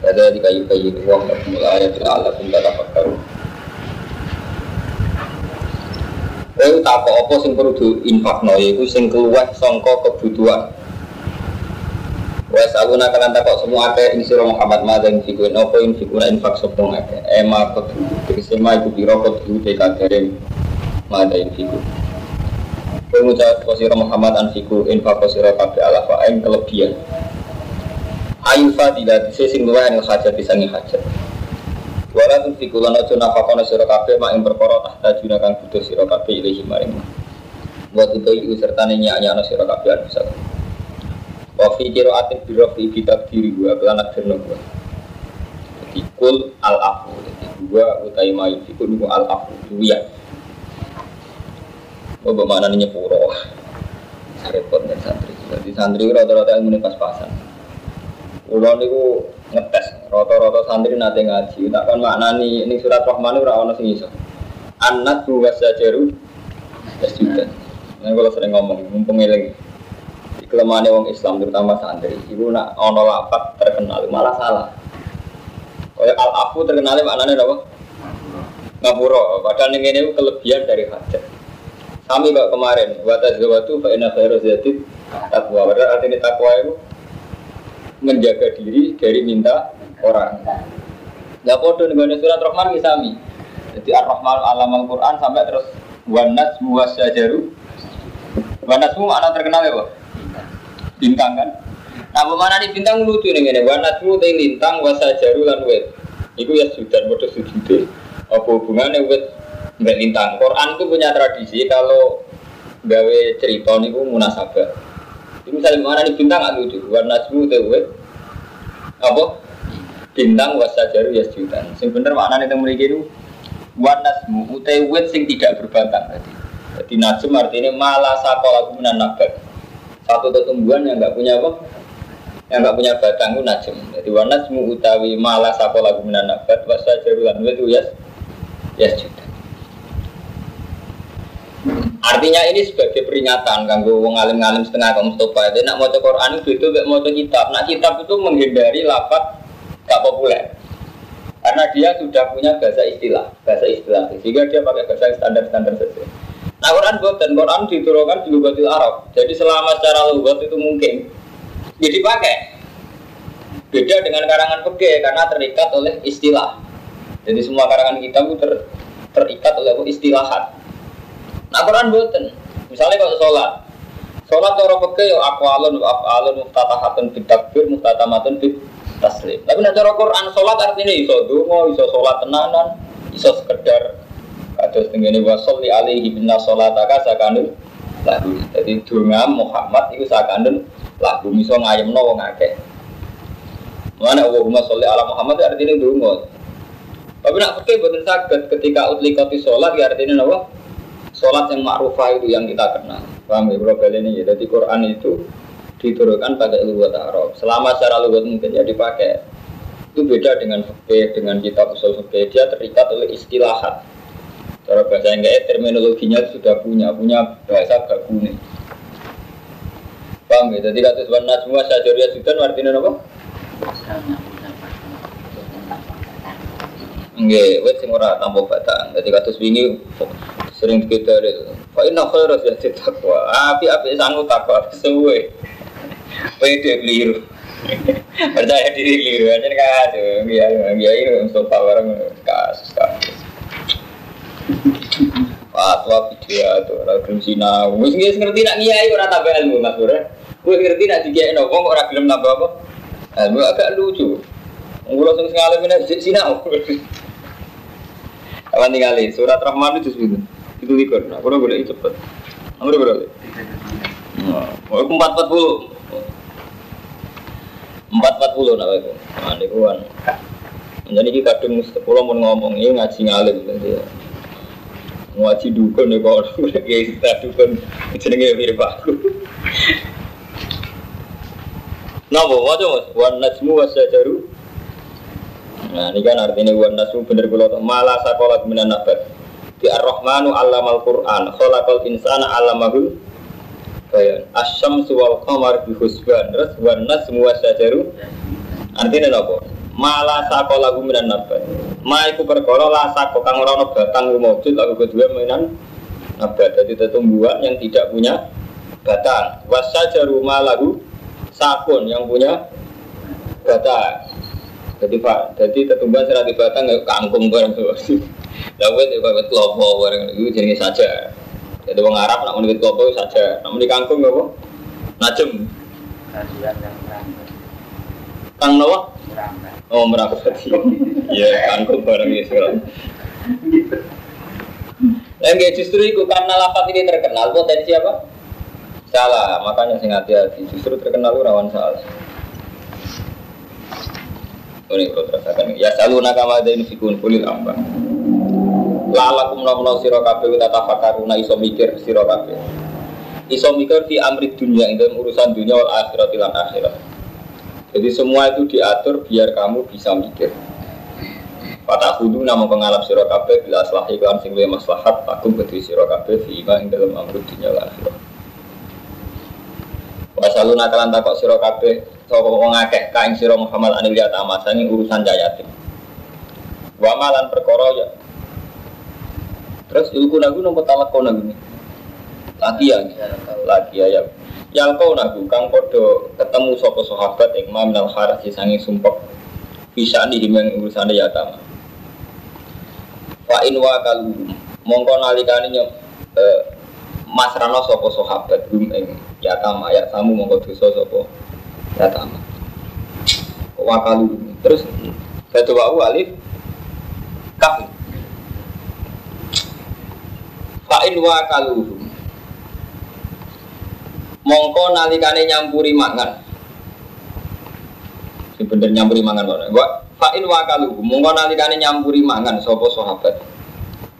Kada dikayu kayu wa lakum ayatin la'allakum tatafakkarun. Kowe tak apa sing perlu diinfakno yaiku sing keluar sangka kebutuhan. Wa yas'alunaka lan takok semua akeh ing sira Muhammad ma yunfikun apa yunfikuna infak sapa akeh. Ema kudu tegese ma iku pira kudu dekadere ma yunfikun. Kowe ngucap sira Muhammad anfiku infak sira kabeh ala fa'in kelebihan ayu fadilah di sing luwih anil hajat disangi hajat wala tun fikulan aja nafakono sira kabeh mak ing perkara tahta juna kang butuh sira kabeh ilahi maring wa tutai serta nyanyi sira kabeh bisa wa fi qiraatin bi rafi bi takdiri wa belanak firno wa jadi kul al afu dua utai mayu niku al afu duya Oh, bagaimana ini nyepuro? Repot dan santri. Jadi santri rata-rata yang pas-pasan. Kulo niku ngetes rata-rata santri nate ngaji. Tak kan maknani ini surat Rahman ora ono sing iso. Anak dua sajaru wis juga. Nah kalau sering ngomong mumpung eling. Kelemahan wong Islam terutama santri, ibu nak ono lapat terkenal malah salah. Kayak al afu terkenal maknanya apa? Ngapura. Padahal ini ini kelebihan dari hajat. Kami kok kemarin, watas gawatu, pak ina khairu zatit, takwa. Padahal artinya takwa itu menjaga diri dari minta orang. Nah, podo dengan surat Rahman misami. Jadi Ar-Rahman alam Al-Quran sampai terus wanas muwasajaru. Wanas mu mana terkenal ya, Pak? Bintang kan? Nah, mana nih bintang lucu nih ini. Wanas mu teh lintang wasajaru lan wet. Iku ya sudah bodoh sujud. Apa hubungannya wet mbak lintang? Quran itu punya tradisi kalau gawe cerita niku munasabah misalnya mana nih bintang nggak lucu, warna semua tuh apa? Bintang wasajaru ya jutaan. Sing bener yang mereka itu warna semua utai wet sing tidak berbatang tadi. Jadi najm artinya malah sakola guna nabat. Satu tumbuhan yang nggak punya apa? Yang nggak punya batang itu najm. Jadi warna semua utawi malah sakola guna nabat wasajaru lan wet ya ya jutaan. Artinya ini sebagai peringatan kanggo wong alim-alim setengah kaum Mustafa. Jadi nak mau Quran itu itu mau kitab. Nak kitab itu menghindari lapat gak populer. Karena dia sudah punya bahasa istilah, bahasa istilah. Sehingga dia pakai bahasa standar-standar saja. Nah Quran buat dan Quran diturunkan di lugatil Arab. Jadi selama secara lugat itu mungkin jadi pakai. Beda dengan karangan pege karena terikat oleh istilah. Jadi semua karangan kita itu ter, terikat oleh istilahat. Nah Quran buatan. Misalnya kalau sholat, sholat cara peke yo akwalun afalun muftatahatun bitakbir muftatamatun bid taslim. Tapi nah cara Quran sholat artinya iso dungo, iso sholat tenanan, iso sekedar kados tengene wa sholli alaihi binna sholataka sakanun lagu. Jadi dunga Muhammad itu sakanun lagu iso ngayemno wong akeh. Mana Allahumma sholli ala Muhammad artinya dungo. Tapi nak pakai betul sakit ketika utlikati sholat ya artinya apa? Sholat yang ma'rufah itu yang kita kenal. Paham ya bro ini ya. Jadi Quran itu diturunkan pakai lugat Arab. Selama secara lugat mungkin ya dipakai. Itu beda dengan fikih, dengan kitab usul fikih. Dia terikat oleh istilahat. Cara bahasa kayak terminologinya sudah punya, punya bahasa bagune. Paham ya? Jadi kata sebenarnya semua sajaria sudah artinya apa? Nggih, wis sing ora tampa batang. Dadi kados wingi sering kita Fa inna khairu zati takwa. Api-api sanggup takwa suwe. Pede keliru. Percaya diri keliru aja kan. Ya, ya ini untuk power kasus kasus. Fatwa video tuh, orang gelem sinau. Wis ngerti nak ngiyai ora tambah ilmu Mas Bro. Wis ngerti nak dikiai nopo ora gelem nambah apa? Ilmu agak lucu. Ngulo sing meneh sinau. Kapan tinggali surat Rahman itu itu itu likur. Nah, kalau boleh cepet. Nomor berapa? Oh, empat empat puluh. Empat empat puluh nah itu. Nah, ini kan. Jadi kita kadung sepuluh mau ngomong ini ngaji ngalim jadi ngaji dukun ya kok kayak kita dukun jenenge mirip aku. Napa waca Mas? Wan najmu wasajaru. Nah, ini kan artinya wan najmu bener kula malah sakola minan nabat. Di Ar-Rahmanu 'allamal Qur'an, khalaqal insana 'allamahu bayan. Asyamsu wal qamar bi. Terus wan najmu wasajaru. Artinya napa? Malah sakola minan nabat. Ma iku perkara la sako kang ora ono batang wujud lalu kedua minan nabat. Jadi tumbuhan yang tidak punya batang. Wasajaru malahu sabun yang punya batang. Jadi pak, jadi tetumbuhan serat di batang nggak kangkung bareng Lalu itu kayak kelopo bareng itu jenis saja. Jadi orang Arab nak menulis kelopo saja, nak menulis kangkung nggak Najem. Kang Nawa? Oh merapati. Iya kangkung bareng ya sekarang. Yang justru itu karena lapat ini terkenal potensi apa? Salah, makanya saya hati-hati. Justru terkenal rawan salah. Ini kalau terasakan. Ya selalu ada ini fikun kulit apa? Lalakum namuna siro kafe tata fakaruna iso mikir siro kafe. Iso mikir di amri dunia dalam urusan dunia wal akhirat ilan akhirat. Jadi semua itu diatur biar kamu bisa mikir. Pada hudu nama pengalap siro kafe bila selahi iklan sing maslahat akum kedui siro kafe fima ing dalam amri dunia wal akhirat. Wasalu nakalan takok siro kabeh sapa wong kain siro Muhammad anil yatama sani urusan jayatim. Wa malan ya. Terus ilku nagu nopo talako nagu nih. Lagi ya, lagi ya ya. Yang kau nagu kang podo ketemu sapa sahabat ing minal harasi sangi sumpek bisa nih yang urusan yatama. Fa in wa kalu. Mongko nalikane nyok eh, masrano sapa sahabat rum ing ya tama. Ya tamu monggo dosa sapa ya tama. Wakalu terus saya coba alif. Kaf fa'in wakalu mongko nalikane nyampuri mangan si bener nyampuri mangan gua fa'in wakalu mongko nalikane nyampuri mangan sapa sahabat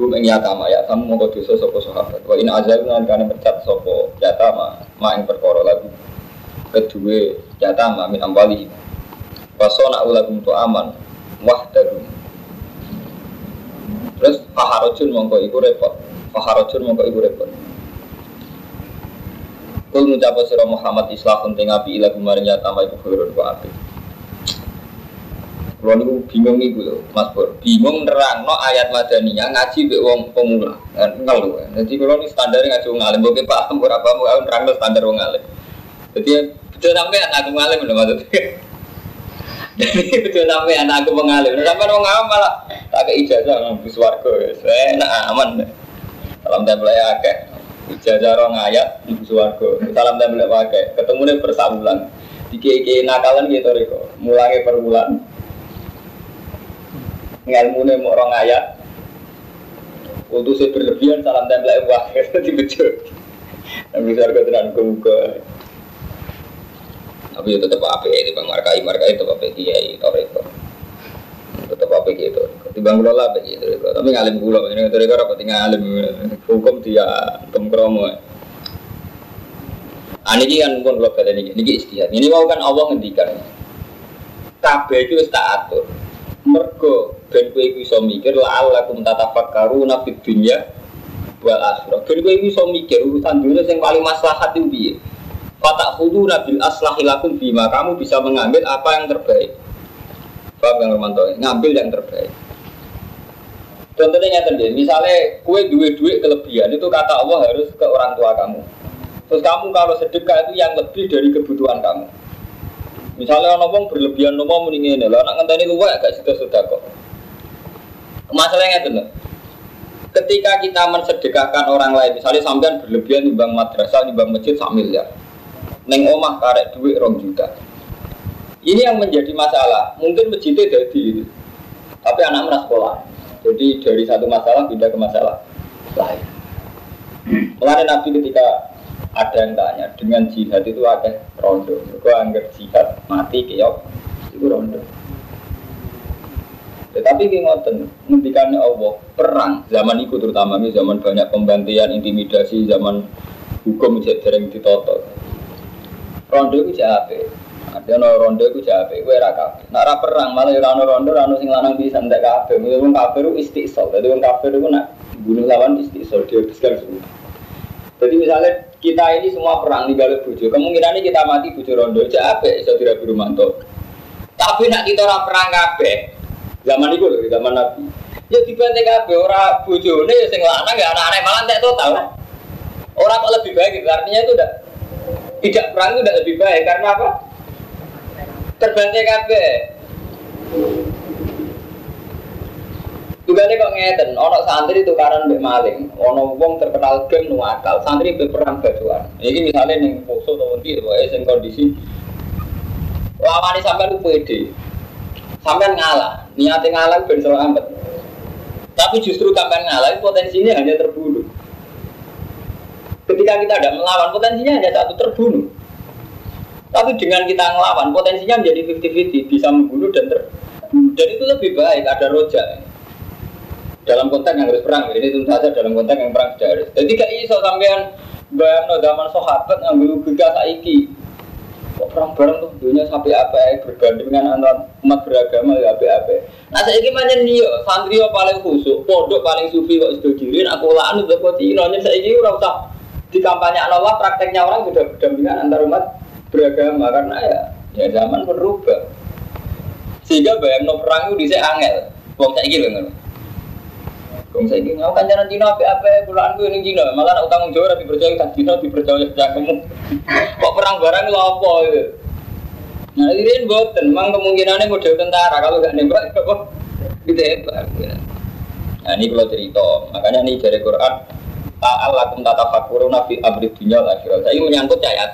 Rum ing yatama ya tamu mongko dosa sapa sahabat. Wa in azal lan kana mercat sapa yatama ma ing perkara lagu. Kedua yatama min ambali. Wasona ulagum tu aman wahdarum. Terus faharojun mongko iku repot. Faharojun mongko iku repot. Kul ngucapa sira Muhammad islahun teng api ila gumaring yatama iku khairun wa api. Kalau niku bingung ibu loh, Mas Pur. Bingung nerang no ayat madaniyah ngaji be wong pemula. Ngeluh. Jadi kalau ini standar ngaji wong alim, bagi paham berapa mau nerang no standar wong alim. Jadi betul sampai anak aku ngalim loh maksudnya. Jadi betul anak aku mengalim. Sampai wong alim malah tak ke ijazah ngampus warga. Saya nak aman. Salam tempel ya akeh. Ijazah rong ayat ibu suwargo. Salam tempel akeh. Ketemu nih persabulan. Diki-iki nakalan gitu Riko. Mulai per bulan ngelmune mau orang ayat untuk saya berlebihan salam tempel wah di bejo tapi saya harga tenan kemuka tapi tetap apa ya di bang markai markai tetap apa kiai toreko tetap apa gitu ketimbang gula lah begitu tapi ngalim gula ini toreko apa tinggal ngalim hukum dia kromo Ah ini kan pun kalian ini, ini istihad. Ini mau kan Allah ngendikan. Kabeh itu tak atur mergo ben kowe iku iso mikir la alakum tatafakkaruna fid dunya wal akhirah. Ben kowe iso mikir urusan dunia yang paling maslahat itu piye? Fatak nabil aslahi lakum bima kamu bisa mengambil apa yang terbaik. Paham yang Romanto? Ngambil yang terbaik. Contohnya nyata misalnya kue duit-duit kelebihan itu kata Allah harus ke orang tua kamu. Terus kamu kalau sedekah itu yang lebih dari kebutuhan kamu. Misalnya orang ngomong berlebihan nopo mending ini, lah nak ngenteni luwe agak sudah sudah kok. Masalahnya itu Ketika kita mensedekahkan orang lain, misalnya sampean berlebihan di bank madrasah, di bank masjid sak miliar. Neng omah karek duit rong juta. Ini yang menjadi masalah. Mungkin masjidnya jadi tapi anak merasa sekolah. Jadi dari satu masalah pindah ke masalah lain. Mulai Nabi ketika ada yang tanya dengan jihad itu ada rondo gue anggap jihad mati keok itu rondo Tetapi ki ngoten, ngendikane Allah, perang zaman itu terutama ini zaman banyak pembantian, intimidasi, zaman hukum cek dereng ditoto. Rondo itu jape. Ada no rondo itu jape, gue raka. Nak ra perang malah ya rano rondo, rano sing lanang bisa ndak. Mungkin wong kafir itu istiqsal. Jadi wong kafir itu nak bunuh lawan istiqsal dia habiskan semua. Jadi misalnya kita ini semua perang di galuh bujo, kemungkinan ini kita mati bujo rondo, jape iso dirabi rumanto. Tapi nak kita ora perang kabeh, Zaman itu loh, zaman Nabi. Ya dibantai kabeh ora bojone ya sing lanang ya anak-anak malah entek total. Orang kok lebih baik. Artinya itu udah tidak perang itu udah lebih baik karena apa? Terbantai kabeh. Tugane kok ngeten, ono santri tukaran mbek maling, ono wong terkenal gem nuwakal, santri be perang bajuan. Iki misalnya ning poso to ndi wae sing kondisi lawane sampean ku pede. Sampean ngalah, niatnya ngalah ben iso ampet. Tapi justru sampean ngalah potensinya hanya terbunuh. Ketika kita tidak melawan, potensinya hanya satu terbunuh. Tapi dengan kita ngelawan, potensinya menjadi 50-50, bisa membunuh dan ter dan itu lebih baik, ada rojak. Dalam konteks yang harus perang, ini tentu saja dalam konteks yang perang sudah harus. Jadi kayak iso sampean bayang no zaman sahabat ngambil logika saiki. Kok perang bareng tuh dunia sampai apa ya berbanding dengan antar umat beragama ya apa apa. Nah saya ini macam nih santri paling khusus, pondok paling sufi kok sudah dirin, aku lah anu kok tino saya ini udah di kampanye Allah prakteknya orang sudah berdampingan antar umat beragama karena ya ya zaman berubah sehingga bayang no perang itu bisa angel wong saya gitu kan Wong saya aku kan jangan Cina apa apa bulan gue ini Cina, malah nak utang jauh tapi percaya tak Cina dipercaya kamu. Kok perang barang lo apa itu? Nah ini buat memang kemungkinannya model tentara kalau gak nembak apa gitu hebat. Nah ini kalau cerita, makanya ini dari Quran Allah kum tata fakuruna fi abri dunia akhirat. Saya menyangkut cahaya.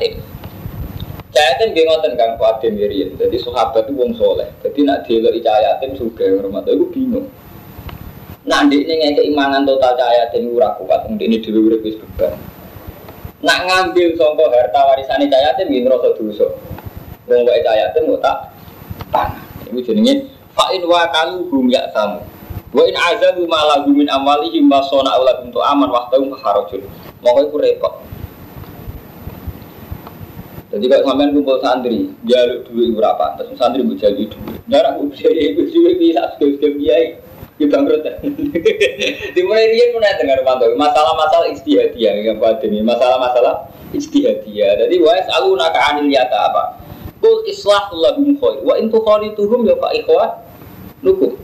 Cahaya yatim dia ngoten kang Fadim Miriam. Jadi sahabat itu wong soleh. Jadi nak cahaya yatim juga rumah itu bingung. Nah, di ini keimangan total dan ora kuat, ini dulu udah bisa beban. Nak ngambil songko harta warisan cahaya dan gini rasa dosa. Wong wae cahaya dan tak tanah. Ibu jenenge fa'in wa kalu hum ya samu. Wa in azabu ma lahu min amwalihim ma sona auladum untuk aman waktu harajul. Mau itu repot. Jadi kalau sampean kumpul santri, jaluk duit berapa? Terus santri mau jaluk duit. Darah usia itu duit bisa sekali-sekali biaya ya bangkrut. Dimulai dia ada dengar pantau masalah-masalah istihadiyah yang buat ini masalah-masalah istihadiyah jadi wa selalu naka anil yata apa kul islahu lahum khair wa in tukhalituhum ya fa ikhwa nukum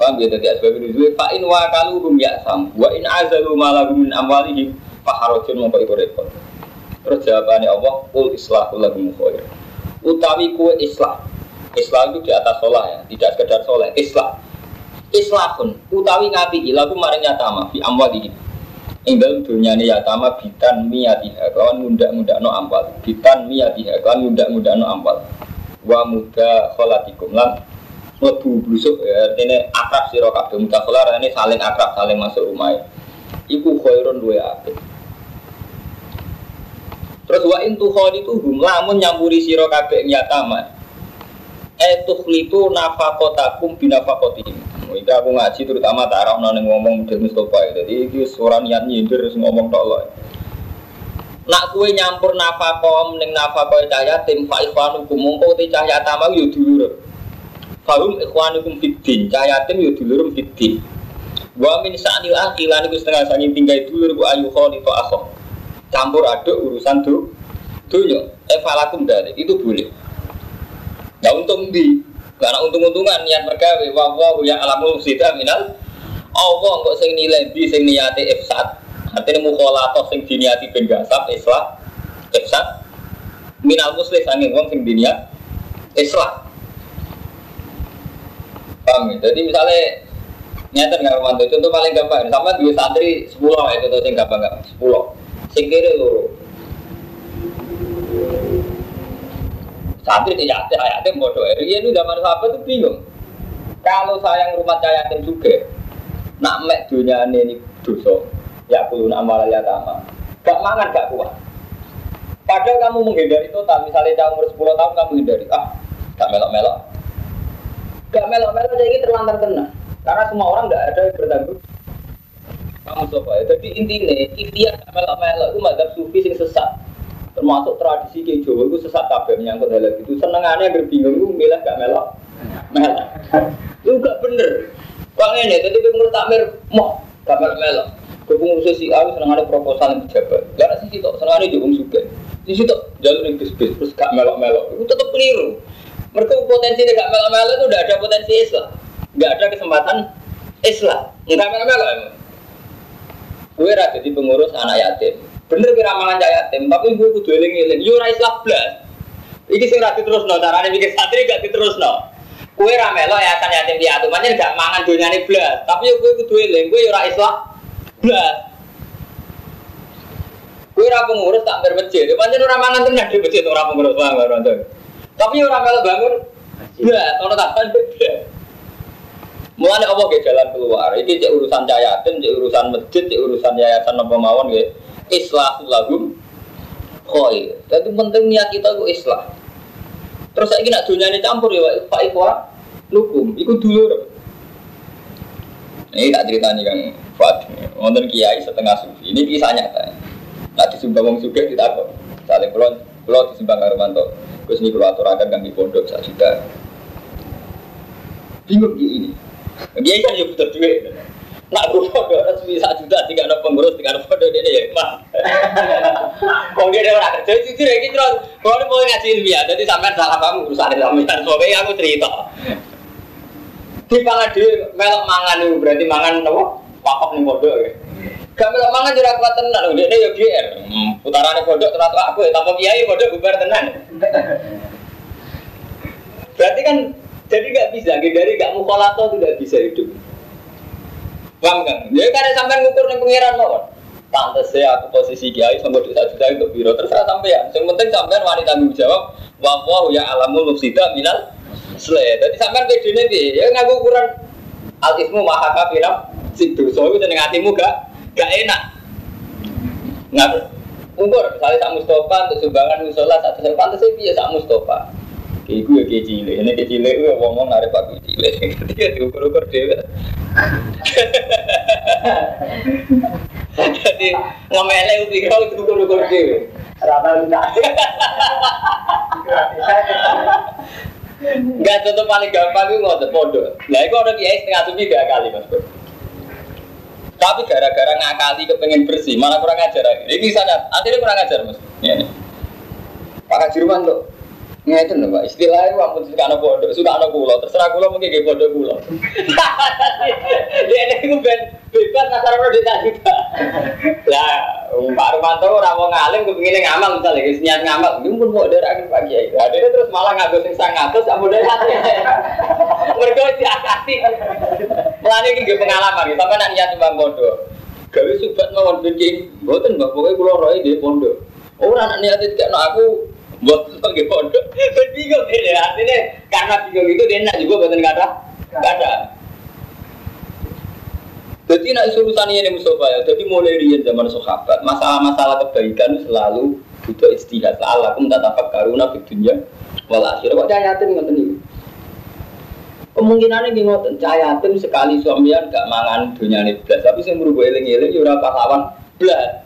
paham ya tadi asbab nuzul fa in wa kaluhum ya sam wa in azalu ma lahum min amwalihim fa harajun mongko iku repot terus jawabannya Allah kul islahu lahum khair. Utawi kue islah. Islah itu di atas sholah ya, tidak sekedar sholah, islah. Islahun utawi ngapi? Lagu maring yatama fi amwali. Ing dalem dunyane yatama bitan miyatiha kawan muda-muda no ampal bitan miyatiha kawan muda-muda no ampal wa muda kholatikum lan lebu blusuk ya artinya akrab sira kabeh. Muda kholar ini saling akrab saling masuk rumah. Iku khairun duwe apik Terus wa in tukhalitu lamun nyampuri sira kabeh yatama. Eh tukhlitu nafaqatakum binafaqatihim. Iki aku ngaji terutama tak arah nang ngomong model Mustafa. Jadi iki suara niat nyindir ngomong tok loh. Nak kue nyampur nafakom ning nafakoh cahaya tim fa ikhwanukum mongko te cahaya tamau yo dulur. Fahum ikhwanukum fiddin cahaya tim yo dulur fiddin. Wa min sa'nil akhilan iku setengah sangi tinggal dulur bu ayu kholi to akho. Campur aduk urusan tuh dunya. Evalakum dari itu boleh. Nah untung di karena untung-untungan niat mergawe wa wa ya alamul sida minal Allah kok sing nilai di sing niati ifsad. Artinya mukhalatoh sing diniati ben islah ifsad minal muslim sanging wong sing diniat islah. Paham ya? Jadi misalnya nyata nggak romantis contoh paling gampang sama dua santri sepuluh ya contoh sing gampang nggak sepuluh sing kiri loro Santri tidak ada yatim bodoh. Rian itu zaman sahabat itu bingung. Kalau sayang rumah yatim juga, nak mek dunia ini dosa, ya nak amal ya tama. Gak mangan gak kuat. Padahal kamu menghindari total, misalnya kamu umur 10 tahun kamu hindari, ah, gak melok-melok. Gak melok-melok jadi terlantar tenang. Karena semua orang nggak ada yang bertanggung kamu coba ya. Jadi intinya ikhtiar gak melok-melok itu madzhab sufi yang sesat. Termasuk tradisi ke Jawa itu sesat kabeh menyangkut hal itu. Senengannya agar bingung itu milih gak melok. Melok. Itu gak bener. Bang ini, jadi pengurus takmir mau gak melok-melok. Kepengurus si A senengannya proposal yang pejabat. Karena sih itu senengannya jauh juga. Di situ jalur yang bis-bis terus gak melok-melok. Itu tetap keliru. Mereka potensi gak melok-melok itu udah ada potensi Islam. Gak ada kesempatan Islam. Enggak melok-melok emang. Gue ra jadi pengurus anak yatim. Bener kira mangan cah yatim, tapi gue kudu eling-eling. Yo ra Islam blas. Iki sing ra diterusno, carane mikir santri gak diterusno. Kue ra melo yayasan yatim piatu, pancen gak mangan donyane blas. Tapi yo gue kudu eling, gue yo ra Islam blas. Kue ra pengurus tak bermasjid, pancen ora mangan tenan di masjid ora pengurus bangun. Tapi yo ora melo bangun. Blas, ono tak blas. Mulane Allah ke jalan keluar. Ini cek urusan yayatin, cek urusan masjid, cek urusan yayasan apa mawon nggih. Islahul lahum khair. Jadi penting niat kita itu islah. Terus saya nak ini campur ya, Pak Ikhwa, lukum, ikut dulu. Ini tak cerita nih Kang Fuad, wonten kiai setengah sufi. Ini kisah nyata. Nah disumbang wong juga ditakut. Saling pulau pulau disumbang Armanto. Terus ini aturakan kang di pondok saat juta. Bingung ini. Dia kan ya butuh duit. Nak gue foto resmi satu juta tiga ada pengurus tiga ada foto dia ya mah. Kau dia orang kerja jujur ya gitu. Kalau dia mau ngaji ilmiah, jadi sampai salah kamu urusan ilmiah. Soalnya aku cerita. Di pangan dia melok mangan itu berarti mangan apa? Pakok nih bodoh ya. Gak melok mangan jadi kuat tenan. Dia dia ya. Putaran bodoh terus aku ya tanpa kiai bodoh bubar tenan. Berarti kan jadi nggak bisa, dari nggak mukolato tidak bisa hidup. Paham kan? Jadi karena sampai ngukur nih pengiran mawon. Pantes saya aku posisi kiai sama dosa juta untuk biro terserah sampai ya. Yang penting sampai wanita tanggung jawab. Wawahu ya alamul mufsida minal sele. Jadi sampai pede nih ya ngaku ukuran al ismu maha kafirah si dosa itu dengan hatimu gak gak enak. Nggak ukur misalnya sak Mustafa untuk sumbangan musola satu saya pantas saya biasa sak Mustafa. Iku ya kecil, ini kecil itu ngomong narik aku kecil, dia diukur-ukur dia. Jadi ngemele upiro itu ukur-ukur dia. Rata enggak. Enggak contoh paling gampang itu ngotot pondok. Nah itu ada kiai setengah tujuh tiga kali mas bro. Tapi gara-gara ngakali kepengen bersih, malah kurang ajar lagi. Ini sana, akhirnya kurang ajar mas. Ini. Pak Kajirman tuh, Ngeten lho Pak, istilahnya ampun suka ana pondok, suka ana kula, terserah kula mungkin nggih pondok kula. Dia ini ku ben bebas nasar ora desa juga. Lah, Pak Rumanto ora wong alim kepengine ngamal misalnya wis niat ngamal, iki pun mau derake Pak Kiai. Lah dia terus malah nganggo sing 100 sak model hati. Mergo diakati. Mulane iki nggih pengalaman, sampe nak niat mbang pondok. Gawe subat mawon ben ki, mboten Mbak, pokoke kula roe nggih pondok. Ora nak niat dikekno aku buat sebagai pondok. Bingung ini artinya karena bingung itu dia nak juga buatan kata kata jadi nak urusan ini Mustafa ya. Jadi mulai dari zaman sahabat masalah-masalah kebaikan selalu butuh istihad. Allah kum tatafak karuna di dunia wal akhir kok cahayatin ngoten niku kemungkinan ini ngoten. Cahayatin sekali suamian gak mangan dunia ini belas tapi saya merubah eling-eling ya ora pahlawan. Belas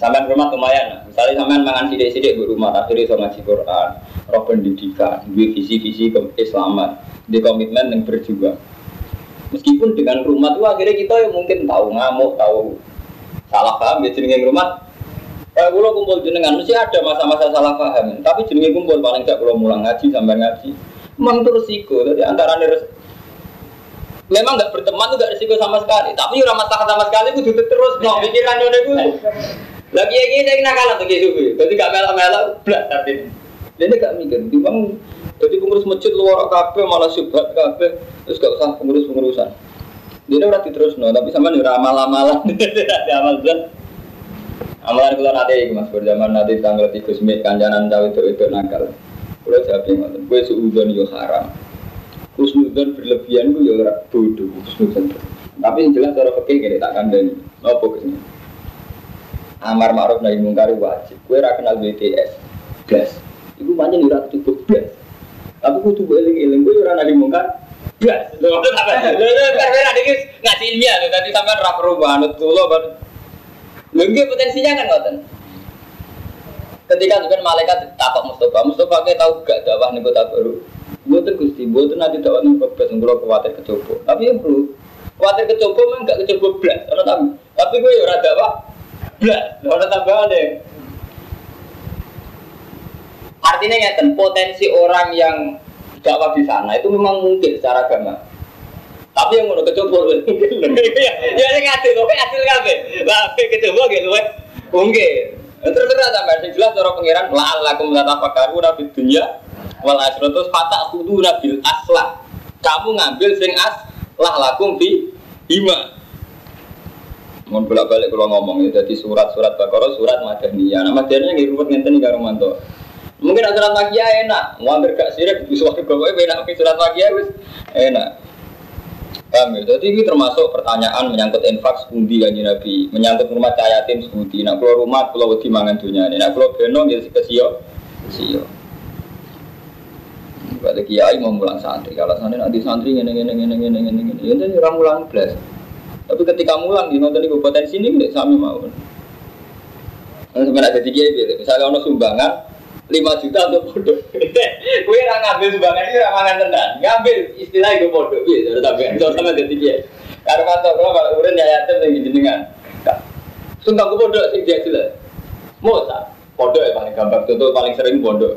sampai rumah lumayan misalnya sampai mangan sidik-sidik di rumah akhirnya so ngaji Quran roh pendidikan di visi-visi keislaman di komitmen yang berjuang. Meskipun dengan rumah itu akhirnya kita yang mungkin tahu ngamuk tahu. Salah paham ya jenenge rumah. Eh kalau kumpul jenengan mesti ada masa-masa salah paham. Tapi jenenge kumpul paling gak kalau mulang ngaji sampai ngaji. Memang itu resiko jadi antara res memang nggak berteman tuh gak resiko sama sekali tapi ramah sama sekali itu terus no pikiran itu lagi yang ini nakal atau kayak sufi, jadi gak melak-melak, belas tapi ini gak mikir, bang jadi pengurus masjid luar kafe malah subhat kafe, terus gak usah pengurus pengurusan. Dia udah terus no, tapi sama nih ramal-amalan, ada amal zat. Amalan kalau nanti mas berjaman nanti tanggal tiga sembilan kanjanan tahu itu itu nakal. Kalau siapa yang ngomong, gue suudon yo haram. Kusnudon berlebihan gue yo bodoh, kusnudon. Tapi yang jelas cara pakai gini tak kandani. Apa ke sini? Amar ma'ruf nahi mungkar wajib. Kue ra kenal BTS. Gas. Iku banyak ora cukup gas. Tapi kudu eling-eling gue ora nadi mungkar. Blas. Lho karena iki ngaji ilmiah lho tadi sampean ra perlu banget kula ban. Lho nggih potensinya kan ngoten. Ketika juga malaikat takut Mustafa, Mustafa kayak tahu gak dakwah nih kota baru. Buatan gusti, buatan nanti dakwah nih progres, nggak khawatir kecoba. Tapi yang perlu khawatir kecoba memang gak kecoba tahu. Tapi gue ya rada Belas, orang tambahan deh. Artinya ngeten potensi orang yang dakwah di sana itu memang mungkin secara agama. Tapi yang mau kecoba ya ini ngadil, kowe adil kabeh. Lah kecoba gitu, mungkin. Terus terus sampai sing jelas cara pangeran la'allakum tatafakkaru nabi dunya wal akhirat terus fata kudu nabil aslah. Kamu ngambil sing as lah lakum fi bima. Mohon bolak balik kalau ngomong ya, jadi surat-surat Bakara, surat Madaniyah. Nah Madaniyah nggak ruwet nanti nih garumanto. Mungkin ada surat Makia enak, mau hampir gak sirik, bisa waktu gue enak, tapi surat Makia wis enak. Paham? Ya? Jadi ini termasuk pertanyaan menyangkut infak sepundi kanji Nabi, menyangkut rumah cahaya tim sekundi. Nah kalau rumah, kalau wedi mangan dunia ini, nah kalau beno ya, jadi kesio, kesio. Berarti kiai mau mulang santri, kalau santri nanti santri ini, ini, ini, ini, ini, ini, ini orang mulang belas. Tapi ketika mulang di nonton di potensi ini nggak sami mau. Nah, sebenarnya jadi kiai, misalnya ono sumbangan, 5 juta untuk bodoh. Kue orang ngambil sumbangan ini orang mangan tenan. Ngambil istilah itu bodoh. Sudah tapi itu sama jadi. Karena kata kalau kalau urin ya yatim yang jenengan. Sumpah gue bodoh sih dia jelas. Mau tak? Bodoh ya paling gampang. Contoh paling sering bodoh.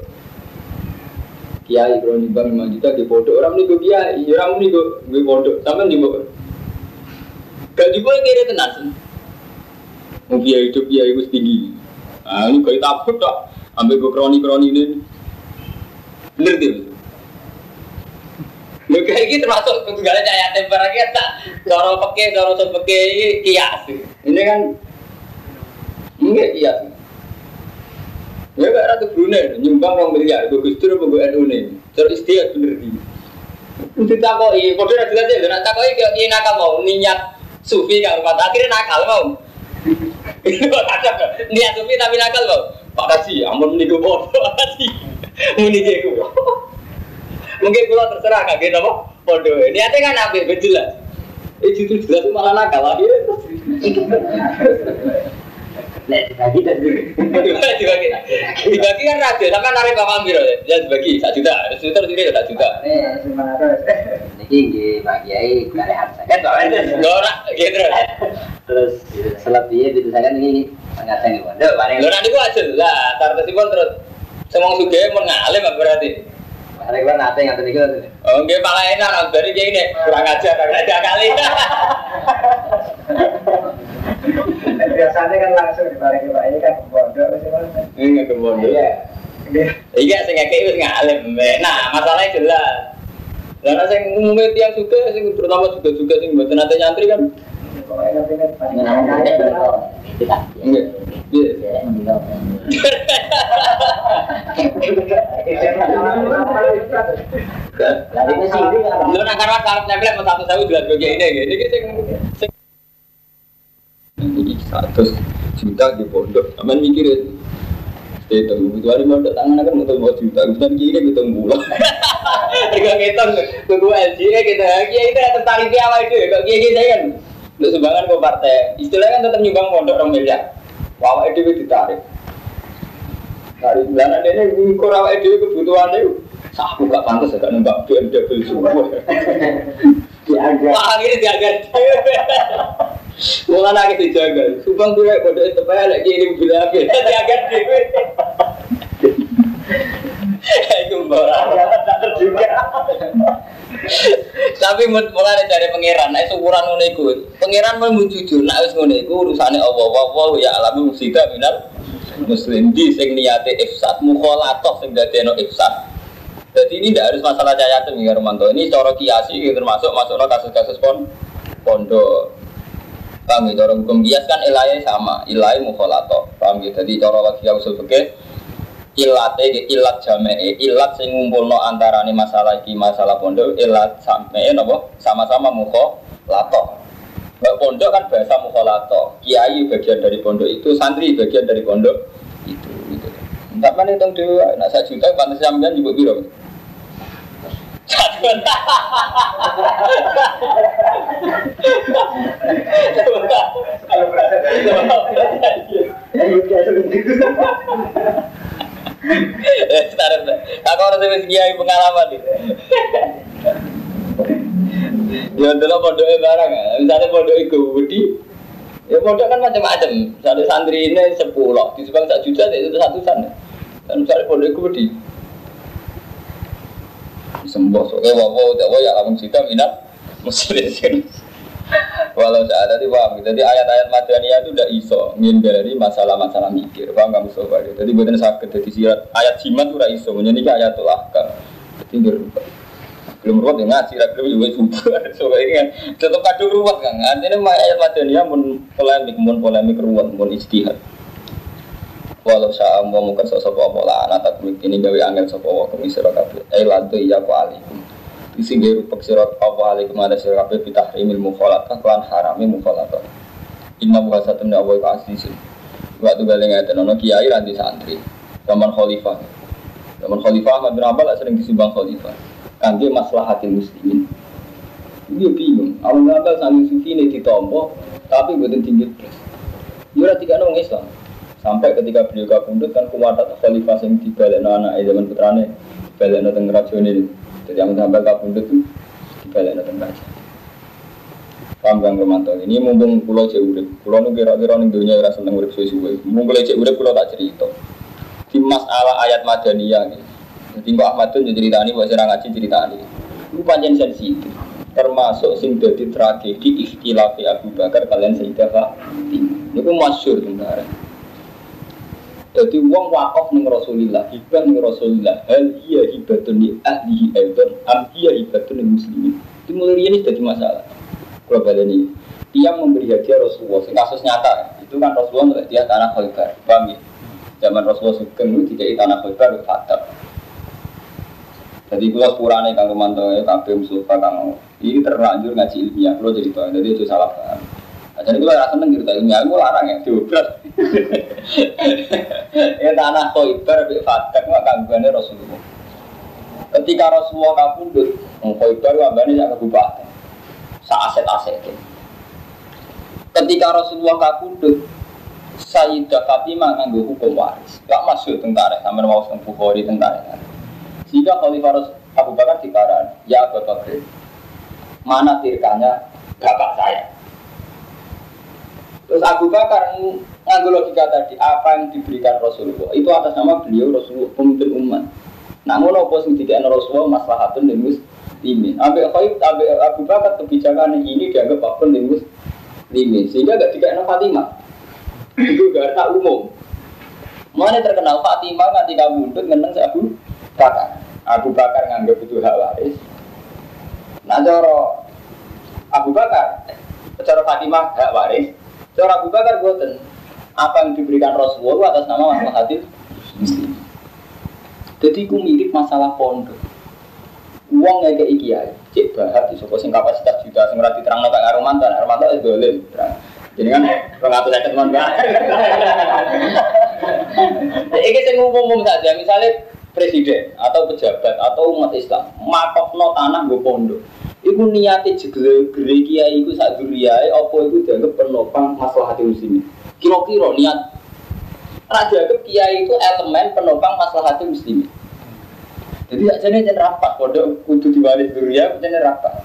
Kiai kalau nyumbang 5 juta di bodoh. Orang ini gue kiai, orang ini gue bodoh. Sama nih gue. Gak juga kira tenan. Mau kiai hidup kiai gue tinggi. Nah ini kayak takut tak ambil gue kroni-kroni ini bener tuh Lu kayak gitu termasuk segala cahaya temper lagi tak cara pakai cara pakai kias. Ini kan enggak kias. Ya gak ratu Brunei nyumbang orang miliar, gue gustur gue NU nih. Terus istiak bener di. Itu takoi, kode udah jelas ya, nak takoi kayak nakal mau niat sufi kan rumah akhirnya nakal mau. Niat sufi tapi nakal mau. Pak Kasih, amun meniku bodoh, Pak Kasih. Muni gue Mungkin pulau terserah kaget apa? Bodoh. Niatnya kan? Betul lah. Eh itu jelas malah nakal akhirnya. Nek dibagi dan dibagi. Dibagi kan radio sama narik bapak ambil ya. Dibagi satu juta. Satu juta terus ini satu juta. Nggih Pak Kiai kare harus kan kok. Ora gitu. Terus selebihnya itu saya ini sangat tinggi pondok. Lho nanti gua aja lah. Tartesipun terus semong suge mun ngalim berarti. Hari kemarin nanti nggak niku. Oh, nggih malah enak dari kayak ini kurang ajar kurang ajar kali. Biasanya kan langsung dibalik Pak ini kan pondok sih Mas. Enggak ke pondok. Iya. Iya sing ngekek wis ngalim. Nah, masalahnya jelas. Lah sing umumnya tiang juga sing terutama juga juga sing mboten nate nyantri kan. Satu kita sing ini juta di pondok, aman mikirin itu itu hari mau tangan kan untuk mau juta kita kiri kita bulan tiga kita ke gua LG kita kita tertarik di awal itu kok kiri saya kan untuk sumbangan ke partai, istilahnya kan tetap nyumbang pondok orang miliar. Wawa itu ditarik. Dari bulanan ini itu kebutuhan itu. Sah aku gak pantas agak nembak BMW semua. Wah akhirnya diagar. Mulai nangis dijaga. Sumpah gue bodoh itu payah lagi ini mobil apa? Diagar dewe. Itu barang tak terjuga. Tapi mulai dari pangeran, nah ukuran ngono iku. Pangeran mau jujur, nak wis ngono iku urusane Allah. Wa ya alami musida minal muslim di sing niate ifsad, mukhalatoh sing dadekno ifsad. Jadi ini tidak harus masalah cahaya ya Romanto. Ini cara kiasi termasuk masuknya kasus-kasus pon pondok. Gitu, orang hukum kias kan sama, ilahnya mukholato. Paham gitu, jadi lagi yang usul fikih ilatnya ilat jamae ilat sing ngumpulno antara ini masalah iki masalah pondok ilat sampai nopo sama-sama mukholato. Mbak pondok kan bahasa mukholato. Kiai bagian dari pondok itu, santri bagian dari pondok itu. Gitu. Entah mana hitung dewa, nah saya juta pantas sampean juga biru. Kalau berasa Tarik dah. Aku harus wis kiai pengalaman nih. Ya dulu barang ya. Misalnya pondok itu ya pondok kan macam-macam. Misalnya santri ini sepuluh, di satu juta itu satu sana. Dan misalnya pondok itu budi, sembuh. Oke, wow, wow, ya langsung kita minat muslim Walau saat tadi paham, jadi ayat-ayat Madaniyah itu udah iso menghindari masalah-masalah mikir, paham nggak Mustafa? Jadi buatan sakit, jadi sirat ayat jimat itu udah iso, menyanyi ayat tulahkan. Jadi berubah. Belum ruwet ya ngaji, belum juga subuh. So ini kan tetap kadung ruwet kan. Artinya ayat Madaniyah pun polemik, pun polemik ruwet, pun istihad. Walau saya mau mungkin sosok apa lah, anak tak ini gawe angin sosok apa kemisir kabeh. Eh lantu iya ku. Gawe rupak sirat apa alikum ada sirat kabeh pitah imil mukhalatah klan harami mukhalatah. Inna buka satu ndak awal asli sih. Waktu balik ngeten ono kiai ranti santri. Zaman khalifah. Zaman khalifah Ahmad bin Ambal sering disumbang khalifah. Kangge maslahatil muslimin. Dia bingung. Ahmad bin Ambal sangi sufi ini ditompo, tapi buatan tinggi terus. Dia tiga nong Islam. Sampai ketika beliau kabundut kan kuwatat khalifah yang dibalik anak zaman putrane dibalik teng rajone. Jadi yang sampai kabundut itu dibalik teng raja. Paham Bang ini mumpung pulau cek urip, pulau nu kira-kira ning dunia rasa seneng urip suwe-suwe. Mumpung cek urip pulau tak cerita. Di masalah ayat Madaniyah gitu. Jadi kok Ahmad tuh ceritani, buat serang ngaji ceritani. Itu panjang sensitif. Termasuk sing dadi tragedi ikhtilafi Abu Bakar kalian Sayyidah Fatimah. Itu masyur sebenarnya. Jadi uang wakaf ning Rasulillah, hibah ning Rasulillah, hal iya hibatun li ahlihi aidan, am iya hibatun li muslimin. Itu mulai ini jadi masalah. Kalau ini, dia memberi hadiah Rasulullah, sing kasus nyata, itu kan Rasulullah untuk dia tanah Khaybar, paham ya? Zaman Rasulullah sugeng itu tidak tanah Khaybar, fatab. Jadi kalau sepurane kang Romanto ya, kabeh Mustafa kang ini terlanjur ngaji ilmiah, kalau jadi tahu, jadi itu salah. Jadi kalau rasa seneng cerita ilmiah, aku larang ya, diobras. ya tanah Khaybar bi fatak nggak gangguannya Rasulullah. Ketika Rasulullah kabundut, Khaybar wabane sak kabupaten. Sa aset-aset. Ketika Rasulullah kabundut, Sayyidah Fatimah nganggo hukum waris. Gak masuk tentara, sama mau tentang Bukhari tentara. Jika Khalifah Abu Bakar dikaran, ya Abu Bakar, mana tirkanya bapak saya? Terus Abu Bakar nganggo logika tadi, apa yang diberikan Rasulullah itu atas nama beliau Rasulullah pemimpin umat. Namun apa sing dikene Rasulullah maslahatun lil muslimin. Abe Khalid abe Abu Bakar kebijakan ini dianggap apa lil muslimin sehingga gak dikene Fatimah. Itu gak tak umum. Mana terkenal Fatimah nganti kabundut ngeneng Abu Bakar. Abu Bakar nganggap itu hak waris. Nah, cara Abu Bakar, cara Fatimah hak waris, cara Abu Bakar boten. Apa yang diberikan Rasulullah atas nama masalah hadis muslim. Jadi ku mirip masalah pondok. Uang nggak kayak kiai, cek bahat di sing kapasitas juta, sing rati terang nggak ngaruh mantan, itu boleh. Jadi kan pengatur saya teman Ini saya ngomong saja, misalnya presiden atau pejabat atau umat Islam makokno tanah gue pondok iku niate jegle gere kiai iku sak duriyae apa iku dianggap penopang maslahat muslimin kira-kira niat raja ke kiai itu elemen penopang maslahat muslimin jadi aja nih rapat pondok kudu diwaris duriya jadi rapat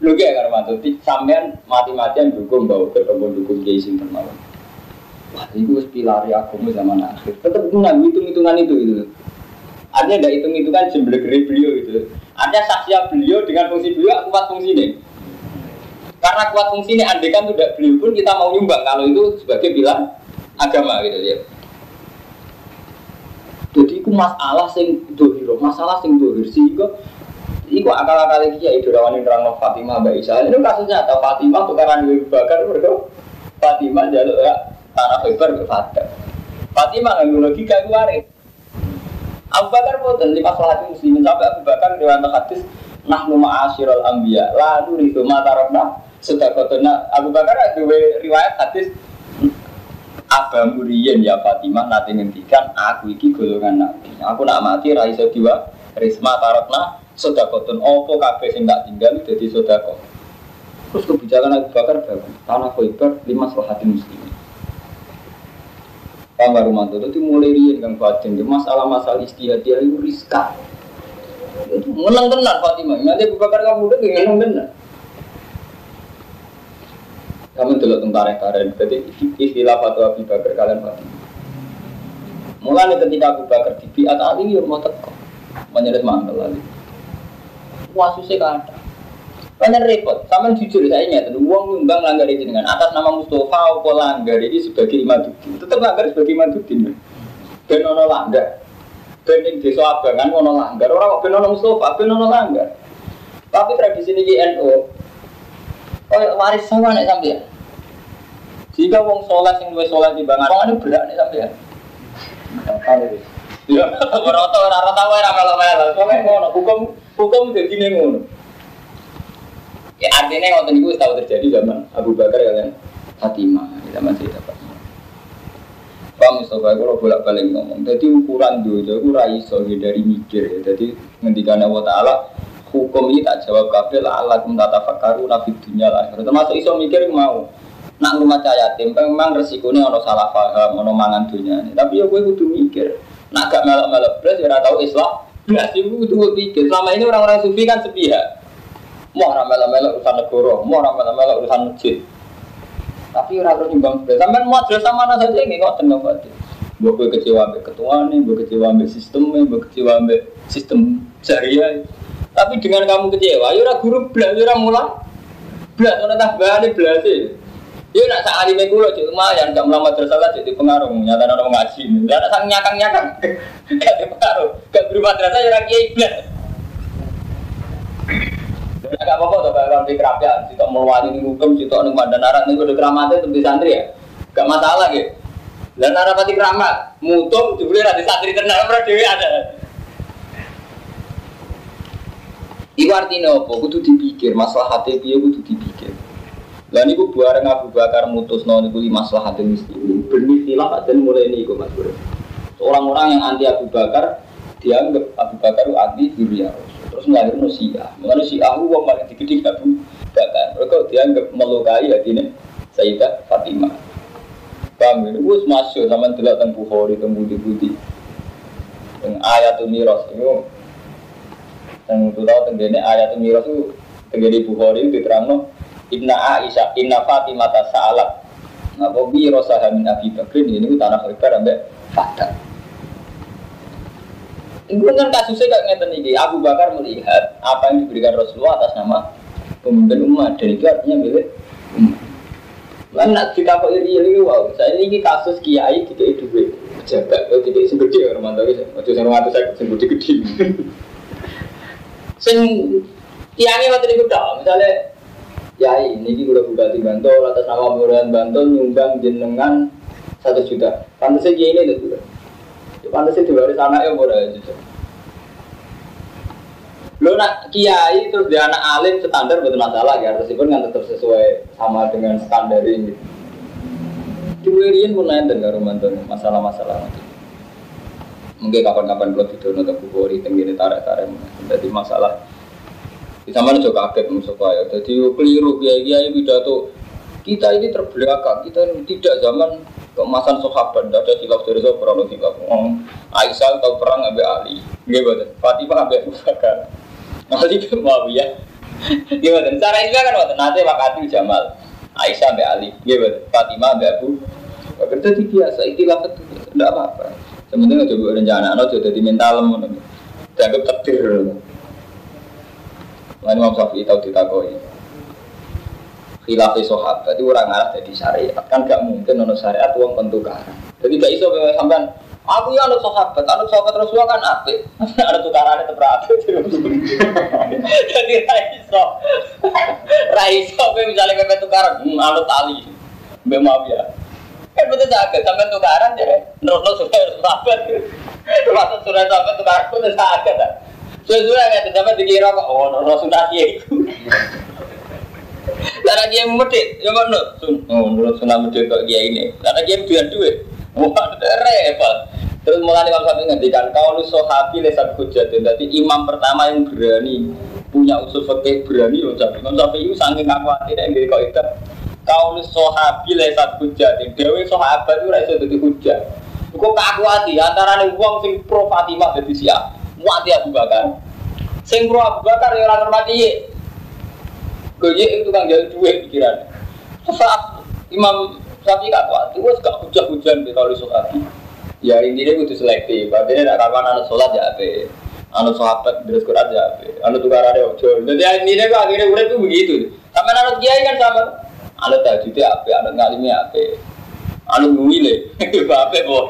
Lho ya karena mantu, sampean mati-matian dukung bawa ke dukung kiai sing termawon. Wah, itu pilari agama zaman akhir. Tetap hitungan, hitung-hitungan itu itu. Artinya tidak hitung-hitungan jumlah beliau itu. Artinya saksinya beliau dengan fungsi beliau kuat fungsi ini. Karena kuat fungsi ini, andai kan tidak beliau pun kita mau nyumbang kalau itu sebagai bilang agama gitu ya. Jadi itu masalah sing dohiro, masalah sing dohir sehingga Iku akal-akal iki ya itu rawan nerang Fatimah Mbak Isa. Ini kasusnya atau Fatimah tukaran Abu Bakar mereka Fatimah jaluk ya tanah Khaybar ke Fatimah. Nggak logika itu. Abu Bakar boten lima salat muslimin. Sampai Abu Bakar riwayat hadis nahnu ma'asyiral anbiya la nuridu ma tarakna sedekatuna Abu Bakar ada riwayat hadis Abang Muriyen ya Fatimah nanti ngendikan aku iki golongan nabi. Aku nak mati ra iso diwa risma tarakna sodakotun opo kabeh sing tak tinggal jadi sodako terus kebijakan Abu Bakar bagus. Tanah Khaybar lima hati muslim Paham gak Rumanto? Itu mulai rian Kang Fatin. Masalah-masalah itu riskan Itu menang tenar Fatimah. Nanti Abu Bakar kamu udah menang tenar Kamu dulu tentara tarik Jadi istilah fatwa Abu Bakar kalian Fatimah. Mulai ketika Abu Bakar di biat Ali ya mau teko. Menyeret mantel Ali Wasusnya kan ada banyak repot, sama jujur saya ingat, uang nyumbang langgar ini dengan atas nama Mustafa, apa langgar ini sebagai imaduddin, tetap langgar sebagai imaduddin. Ben ono langgar, ben ing desa abangan ono langgar, orang ben ono Mustafa, ben ono langgar. Tapi tradisi ini NU, oh waris sama nih sampai Jika wong soleh sing luwih soleh di bangan, wong ini berat nih sampai Ya, rata ora rata wae ora melo-melo. Soale ngono, hukum hukum dadi ngono. Ya artinya waktu itu tahu terjadi zaman Abu Bakar kalian Fatimah zaman cerita Fatimah. Pak Mustafa kalau bolak balik ngomong, jadi ukuran dulu, aku raiso dari mikir ya. Jadi ngendikan Allah Taala hukum ini tak jawab kabel Allah kum tata fakaru nafid dunia lah. Termasuk iso mikir mau. Nak rumah cahaya yatim, memang resikonya ono salah paham, ono mangan dunia. Tapi ya gue kudu mikir. Nak gak melok-melok belas, ya tahu Islam. Belas itu kudu mikir. Selama ini orang-orang sufi kan sepihak mau ramel-ramel urusan negara, mau ramel-ramel urusan masjid. Tapi ora terus nyumbang belas. Sampai mau sama mana saja nggak tenang berarti. Gue kecewa ambek ketua nih, gue kecewa ambek sistemnya, gue kecewa ambek sistem syariah. Tapi dengan kamu kecewa, ya ora guru belas, ya ora mulang. Belas, ora tak belas sih. Ya nak sak alime kula cek lumayan gak melamat terus salah jadi pengaruh nyata orang ngaji. Ya nak sang nyakang-nyakang gak pengaruh. Gak berubah terasa ya ora kiai belas. Agak apa-apa tuh kalau di kerapia, kita meluani di hukum, kita nih pada narat nih udah keramatnya untuk di santri ya, gak masalah gitu. Dan narapati keramat, mutung, dibeli di santri tenang, pernah dewi ada. Iku artinya apa? Kudu dipikir, masalah hati dia kudu dipikir. Lah niku bareng Abu Bakar mutus no niku masalah hati muslimin. Benih silah dan mulai ini mas Bro. Orang-orang yang anti Abu Bakar dianggap Abu Bakar itu anti Rasul terus melahirkan Syiah. Mengenai Syiah itu wong paling digede Abu Bakar. Mereka dianggap melukai hatinya Sayyidah Fatimah. Paham ya? Wus masuk sama delok teng Bukhari teng budi-budi. Teng ayatul miras itu teng itu tahu teng ayatul miras itu teng Bukhari itu diterangno Inna Aisyah, Inna Fatimah tasa'alat. Nah, kok rosaha min Abi Bakrin ini tanah Khaybar sampai Fadah. Kan kasusnya kayak ngeten ini. Abu Bakar melihat apa yang diberikan Rasulullah atas nama pemimpin umat dan itu artinya milik umat. Nak kita kok iri iri wow. Saya ini kasus kiai tidak duit pejabat, oh tidak segede orang mantap itu. Waktu saya mantap saya segede gede. Sing kiai waktu itu dah, misalnya kiai ini udah buka di Bantul atas nama Kelurahan Bantul nyumbang jenengan satu juta. Pantasnya kiai ini itu Pantas itu diwaris anaknya boleh aja. Lo nak kiai terus dia anak alim standar betul masalah ya, meskipun kan tetap sesuai sama dengan standar ini. Diwirian pun lain dan mantan masalah-masalah Mungkin kapan-kapan belum tidur nonton kuburi tenggiri tarik-tarik. Jadi masalah di sama juga kaget musuh kaya. Jadi keliru kiai kiai pidato kita ini terbelakang, kita tidak zaman keemasan sahabat, tidak ada silap dari sahabat, orang silap. Aisyah tahu perang Abu Ali, gimana? Fatimah Abu Bakar, Ali bin Muawiyah. Gimana? Cara ini kan waktu nanti wakati Jamal, Aisyah Abu Ali, gimana? Fatimah Abu Bakar. Jadi biasa, itilah itu, tidak apa-apa. Sebenarnya coba rencana, no sudah di mental, dianggap takdir. Lain Imam Syafi'i tahu ditakoi khilafi sahabat itu orang arah jadi syariat. Kan gak mungkin nono syariat uang pentukaran jadi gak iso sampean aku ya anut sahabat anut sahabat Rasulullah kan apik. Ada tukarannya tetap apik jadi raiso raiso kowe misalnya kowe tukaran hmm, anut tali. Mbek maaf ya kan betul sakit sampai tukaran jadi menurut sudah sahabat. Termasuk sudah sahabat tukaran pun sakit kan Sudah-sudah nggak sampai dikira kok oh Rasulullah itu karena dia medit, ya mana? Oh, menurut sunnah medit kok dia ini. Karena dia biar duit. Wah, repot. Terus mulai Imam Syafi'i ngendikan kau lu sohabi lesat hujatin. Jadi imam pertama yang berani punya usul fikih berani loh Syafi'i. Imam itu saking khawatir yang jadi kau itu kau lu sohabi lesat hujatin. Dewi sohabat itu rasa jadi hujat. Kok kakuati antara nih uang sing pro Fatimah jadi siap. Muati Abu Bakar. Sing pro Abu Bakar ya orang ye. Gue itu kan jadi duit pikiran. Saat Imam Syafi'i kakuati, wes gak hujat-hujan di kalau sohabi ya intinya itu selektif. Artinya tidak kapan anak sholat ya apa anak sahabat terus Quran ya apa anak tukar ada ojo. Jadi intinya kok akhirnya udah tuh begitu. Sama anak kiai kan sama. Anak ya apa anak ngalimnya apa anak ngumile apa bohong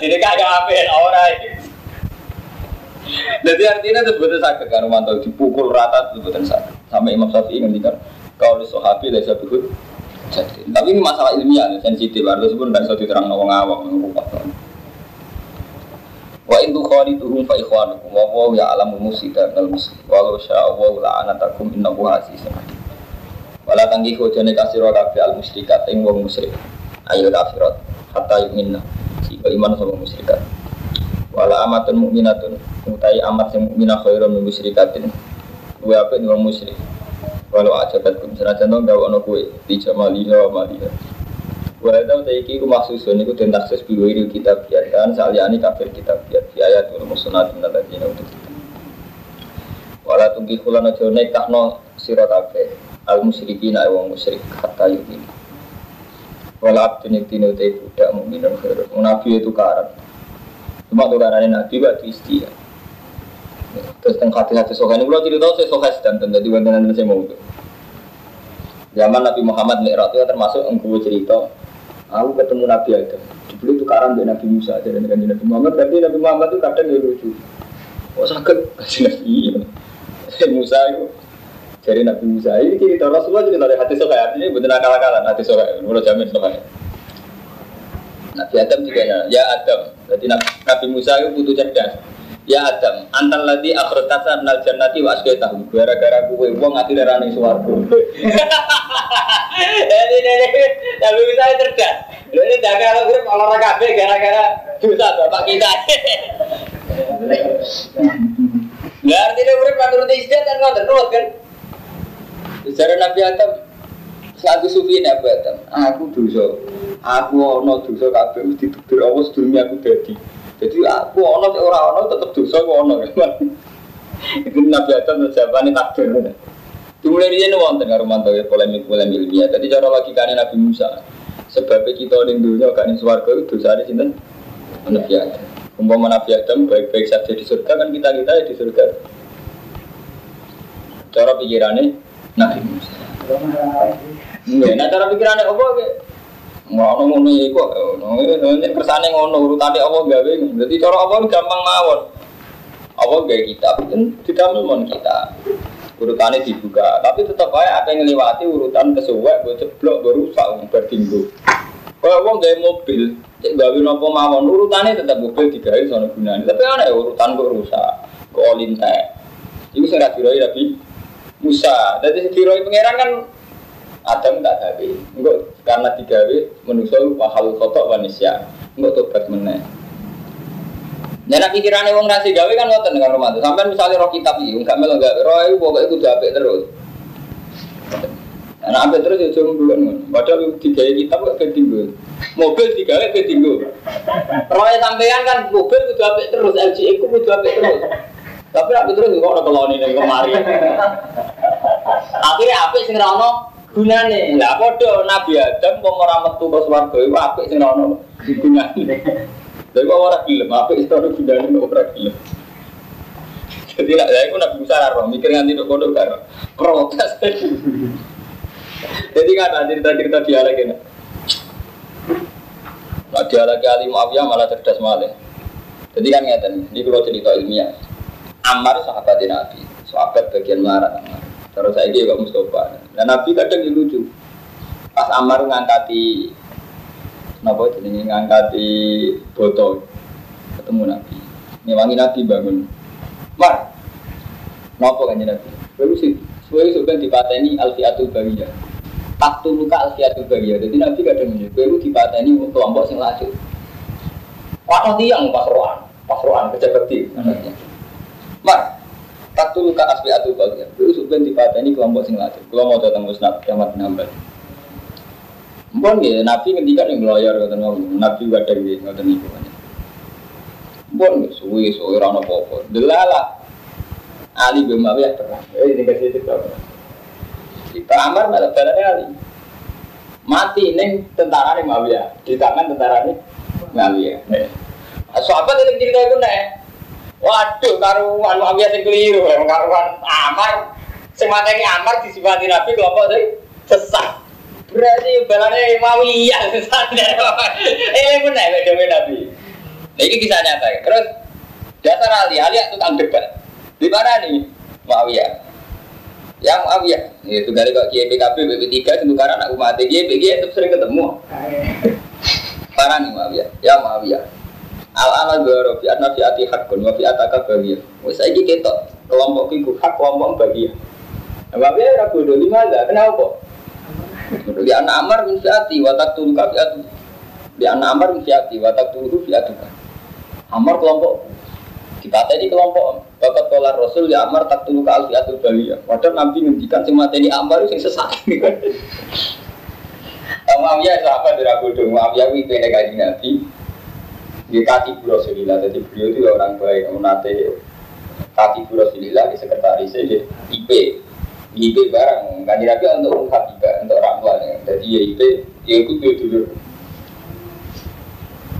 dia kagak apa orang jadi artinya itu betul sakit kan? Mantau dipukul rata itu betul sakit sampai Imam Syafi'i ngendikan kau di sahabi lesa bihud. Jadi, tapi ini masalah ilmiah, sensitif. Harus pun tidak bisa diterang nawang awam, Wa itu khalituhum fa ikhwanukum wa wa ya alamu musida dal muslim. Walau syaa wa la anatakum innahu azizun wala tanggihu jane kasira kabeh al musyrikat ing wong musyrik. Ayo kafirat hatta yuminna. Sehingga iman sama musyrikat. Wala amatun mukminatun utai amat sing mukminah khairun min musyrikatin wa apa wong musyrik Walau aja kan kum senajan dong gawe ono kue wa maliha. Wa tau ta iki ku maksusun iku den taksis biru ini kitab biar kan saliyane kafir kitab biar biaya tuh musnad min alladzina untuk kita. Wala tunggi kula aja nekahno sira kabeh al musyrikin ae wong musyrik hatta yumin. Wala abdun tino te budak mukmin khair. Nabi itu karan. Cuma tuh karane nabi wa istilah. Terus tentang hati-hati sokai ini, kalau cerita saya sokai di bantuan saya mau itu. Zaman Nabi Muhammad Mi'raj itu termasuk engkau cerita, aku ketemu Nabi Adam. Itu karam dengan Nabi Musa, jadi dengan Nabi Muhammad. Tapi Nabi Muhammad itu kadang ya lucu. Oh sakit, kasih Nabi Musa itu jadi Nabi Musa ini cerita Rasulullah cerita dari hati sokai artinya betul akal-akalan hati sokai, menurut jamin sokai. Nabi Adam juga ya Adam. Jadi Nabi Musa itu butuh cerdas. Ya Adam, antal lagi akhrotasa nal jannati wa tahu gara-gara kue wong ngati darane swarga. Jadi ini tapi bisa cerdas. Ini dagang gue olahraga kabeh gara-gara dosa bapak kita. Lah artinya urip menurut istiadat kan ngoten terus kan. Secara Nabi Adam Satu sufi ini Nabi Adam, aku dosa, aku ono dosa kabeh mesti ditutur Allah sedurunge aku dadi. Jadi aku ono cek ora ono tetep dosa ku ono. Itu Nabi Adam jawabannya takdir. Dimulai dia nih wonten karo ya polemik polemik ilmiah. Jadi cara logikanya Nabi Musa. Sebabnya kita ning dunia gak ning swarga itu dosa di sini Nabi Adam. Umpama Nabi Adam baik-baik saja di surga kan kita kita ya di surga. Cara pikirannya Nabi Musa. Nah, cara pikirannya apa? Ngono ngono iku ngono nek kersane ngono urutane apa gawe? Dadi cara apa gampang mawon. Apa gawe kitab? Itu tidak mon kita urutannya dibuka. Tapi tetap aja apa yang ngelewati urutan kesuwek gue ceblok gue rusak berdinggo kalau uang gaya mobil cek gawe nopo mawon urutannya tetap mobil digawe sono gunanya tapi aneh urutan gue rusak. Gue olintek itu saya diroi tapi Musa. Jadi diroi pangeran kan Adam tak gawe. Enggak karena digawe manusia mahal kotok manusia. Enggak tobat meneh. Nah, pikirannya wong nasi gawe kan ngoten dengan rumah itu. Sampai misalnya roh kitab iki, enggak melo enggak roh itu pokoknya itu apik terus. Nah, apik terus ya cuma bulan Padahal digawe kitab kok ketinggu. Mobil digawe ketinggu. Roh sampean kan mobil kudu apik terus, LG itu kudu apik terus. Tapi apik terus kok ada koloni ning kemari. Akhirnya apik sing ra gunane lah padha Nabi Adam wong ora metu ke swarga iku apik sing ono gunane lha kok ora gelem apik iso ono gunane ora gelem. Jadi nak saya pun Nabi Musa roh mikir nganti tok kono karo protes. Jadi kan ada cerita-cerita dialek ini. Nah dialek Ali Muawiyah malah cerdas malah jadi kan ngeten ini kalau cerita ilmiah. Ammar sahabat Nabi sahabat bagian marah Terus saya ini Pak Mustafa. Dan Nabi kadang lucu. Pas Amar ngangkati Napa ini ngangkati botol ketemu Nabi. Ngewangi Nabi bangun. Mar, Napa kan Nabi? Lalu sih, sesuai sebenarnya dipateni alfiatul bariyah. Taktu luka alfiatul bariyah. Jadi Nabi kadang ini, baru dipateni kelompok sing laju. Wadah tiang pasruan, pasruan kecepeti. Mak, tak tulu kan asbi atu bagian. Besok ben dipateni kelompok sing. Kalau mau datang musnad kiamat nambah. Mpun ya, Nabi ngendikan yang ngeloyor ngoten ngomong. Nabi ada nggih ngoten niku. Mpun ya, suwi suwi ora ono apa-apa. Delala. Ali bin Muawiyah perang. Eh ini kasih itu apa? Kita amar malah balane Ali. Mati neng tentara nih Muawiyah. Di tangan tentara nih Muawiyah. Sahabat ini cerita itu nih. Waduh, karuan Muawiyah sing keliru, karuan Amar. Sing mateni Amar disifati Nabi kelompok sing sesat. Berarti balane Muawiyah sesat. Eh benar beda Nabi. Nah ini kisah nyata. ya. Terus dasar Ali, Ali tukang debat. Di mana nih Muawiyah? Ya Muawiyah. Itu dari kok Kiai PKB BP3 itu karena anak umat Kiai PKB itu sering ketemu. Parah nih Muawiyah. Ya Muawiyah. Al ana goro fi anna fi ati hakun wa fi ataka bagiyah. Wis saiki ketok kelompok iku hak kelompok bagiyah. Nah, Muawiyah ora bodoh lima enggak. Kenapa? Di anak amar min fiati wa taqtul ka fiatu. Di anak amar min fiati wa taqtul fiatu. Amar kelompok kita tadi kelompok bakat kolar Rasul ya Amar tak tulu ke alfiatul baliyah. Padahal Nabi ngendikan sing mateni Amar sing sesat. Muawiyah sahabat dari Abu Dong, Muawiyah itu yang Nabi Di kaki Rasulillah, jadi beliau itu orang baik Nate kaki Rasulillah di sekretarisnya di IP IP barang, kan Nabi untuk ungkap juga, untuk ramuan ya. Jadi ya IP, ya ikut dulu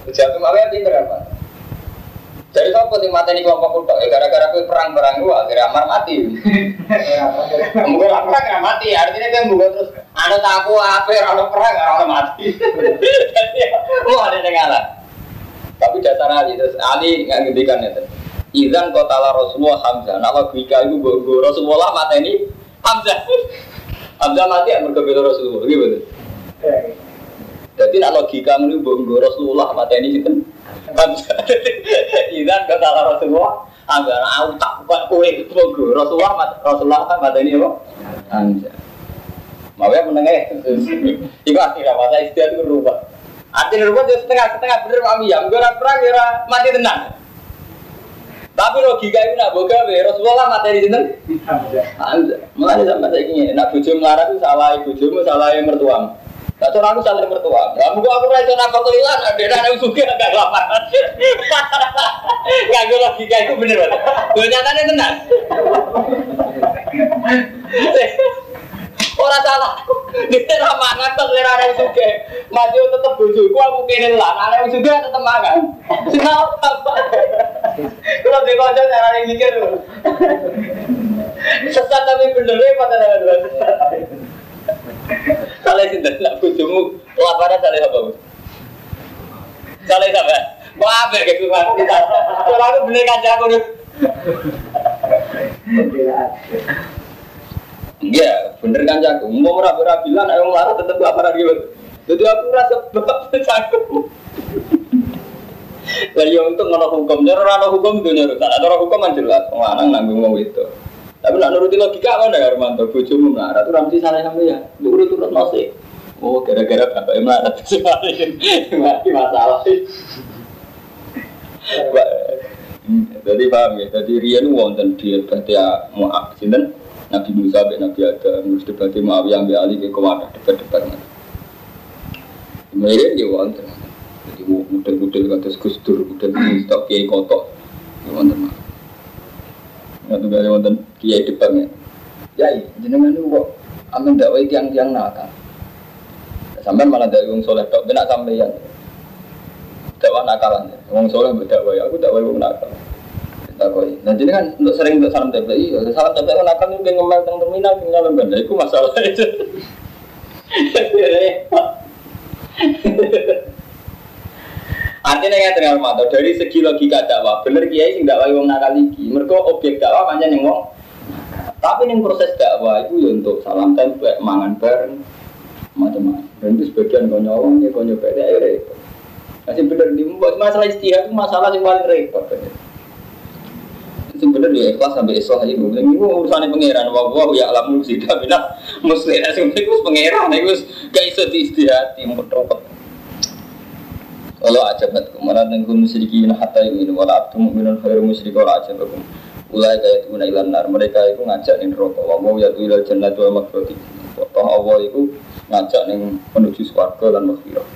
Jadi Muawiyah pinter apa? Jadi sopo sing mateni kelompok kutok ya gara-gara kowe perang-perang gua akhirnya Amar mati. Mungkin perang nggak mati, artinya kan bukan terus ada tapu apa orang perang orang mati. Jadi oh ada yang ngalah. Tapi dasar Ali Ali nggak ngendikan itu. Izan kota la Rasulullah Hamzah. Nah logika itu gue Rasulullah mateni Hamzah. Hamzah mati ya merkebela Rasulullah, gitu. Jadi nak logika ini gue Rasulullah mateni itu Izan kata Rasulullah Anggar aku tak bukan kue Mogo Rasulullah Rasulullah kan kata ini apa? Anja Mau ya menengah Itu artinya masa itu berubah Artinya berubah jadi setengah-setengah bener mami ya Gue perang ya mati tenang tapi logika itu nak boga be Rasulullah materi. Mulane sampai saya ingin nak bojo melarat itu salah bojomu salah mertuamu. Tak cara aku saling mertua. Lah mugo aku ora iso napa kelilan, ada ada suge agak kelaparan. Kagak logika itu bener banget. Gue nyatane tenan. Ora salah. Dia ra mangan tok ora ada suge. Maju tetep bojoku aku kene lah, ana wong suge tetep mangan. Sinau apa? Kalau dia kanca carane mikir. Sesat tapi bener ya pada ada Salah sih nak bojomu laparan salah apa? Salah apa? Mau apa kayak kita? Kalau aku bener kaca aku nih. Iya, bener kan jago. Mau merah bilang, ayo marah tetap laparan gitu. Jadi aku rasa bapak jago. Lah ya untuk ngono hukum, jadi orang hukum itu nyuruh. Tak ada hukum kan jelas, pengarang nanggung mau itu. Tapi nak nuruti logika apa ya Armanto? Bojomu melarat, ramsi salah sama ya. Urut urut nasi. Oh, gara-gara bapak melarat sekali. Mati masalah. Jadi paham ya, jadi Rian wonten dia berarti ya mau sinten Nabi Musa be Nabi Adam terus debat Muawiyah be Ali ke kawadah debat-debat. Kemudian dia wonten. Jadi model-model kata Gus Dur, model stok kiai kotok. Wonten. Nggak tuh kali wonten kiai depan ya. Ya, jenengan itu kok amin dakwah tiang-tiang nakal. Sampai malah dari wong soleh tok, benak sampeyan. Dakwah nakalan, wong soleh berdakwah ya, aku dakwah wong nakal. Takoi. Nah jadi kan untuk sering untuk salam tempel, iya salam tempel nakal itu ngomel tentang terminal, tinggal lembaga, itu masalah itu. Artinya yang terkenal mata dari segi logika dakwah, bener kiai sing dakwah wong nakal iki. Mereka objek dakwah pancen yang wong. Tapi yang proses dakwah itu ya untuk salam tempel, mangan bareng, macam-macam. Dan itu sebagian kau nyolong ya kau nyoba ya repot. Masih bener di masalah istihad itu masalah yang paling repot. Itu bener ya ikhlas sampai ikhlas aja gue bilang itu urusannya pangeran. Wah wah ya alam musik tapi nak muslim itu pangeran itu gak iso di istihad yang betul Walau ajabatkum Wala tengkun musyrikin hatta yu'minu Wala abdu mu'minun khairu musyrik Wala ajabatkum Ulai kaya tuna ilan nar Mereka itu ngajak ning rokok Wa mau yatu ilal jannatu wa makhroti Toh Allah itu ngajak ning menuju swarga dan maghfirah.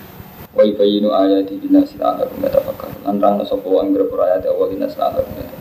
Wa ibayinu ayati dinasi ta'ala kumeta pakar Lanrang nasopo ang berpura ayat Allah dinasi ta'ala kumeta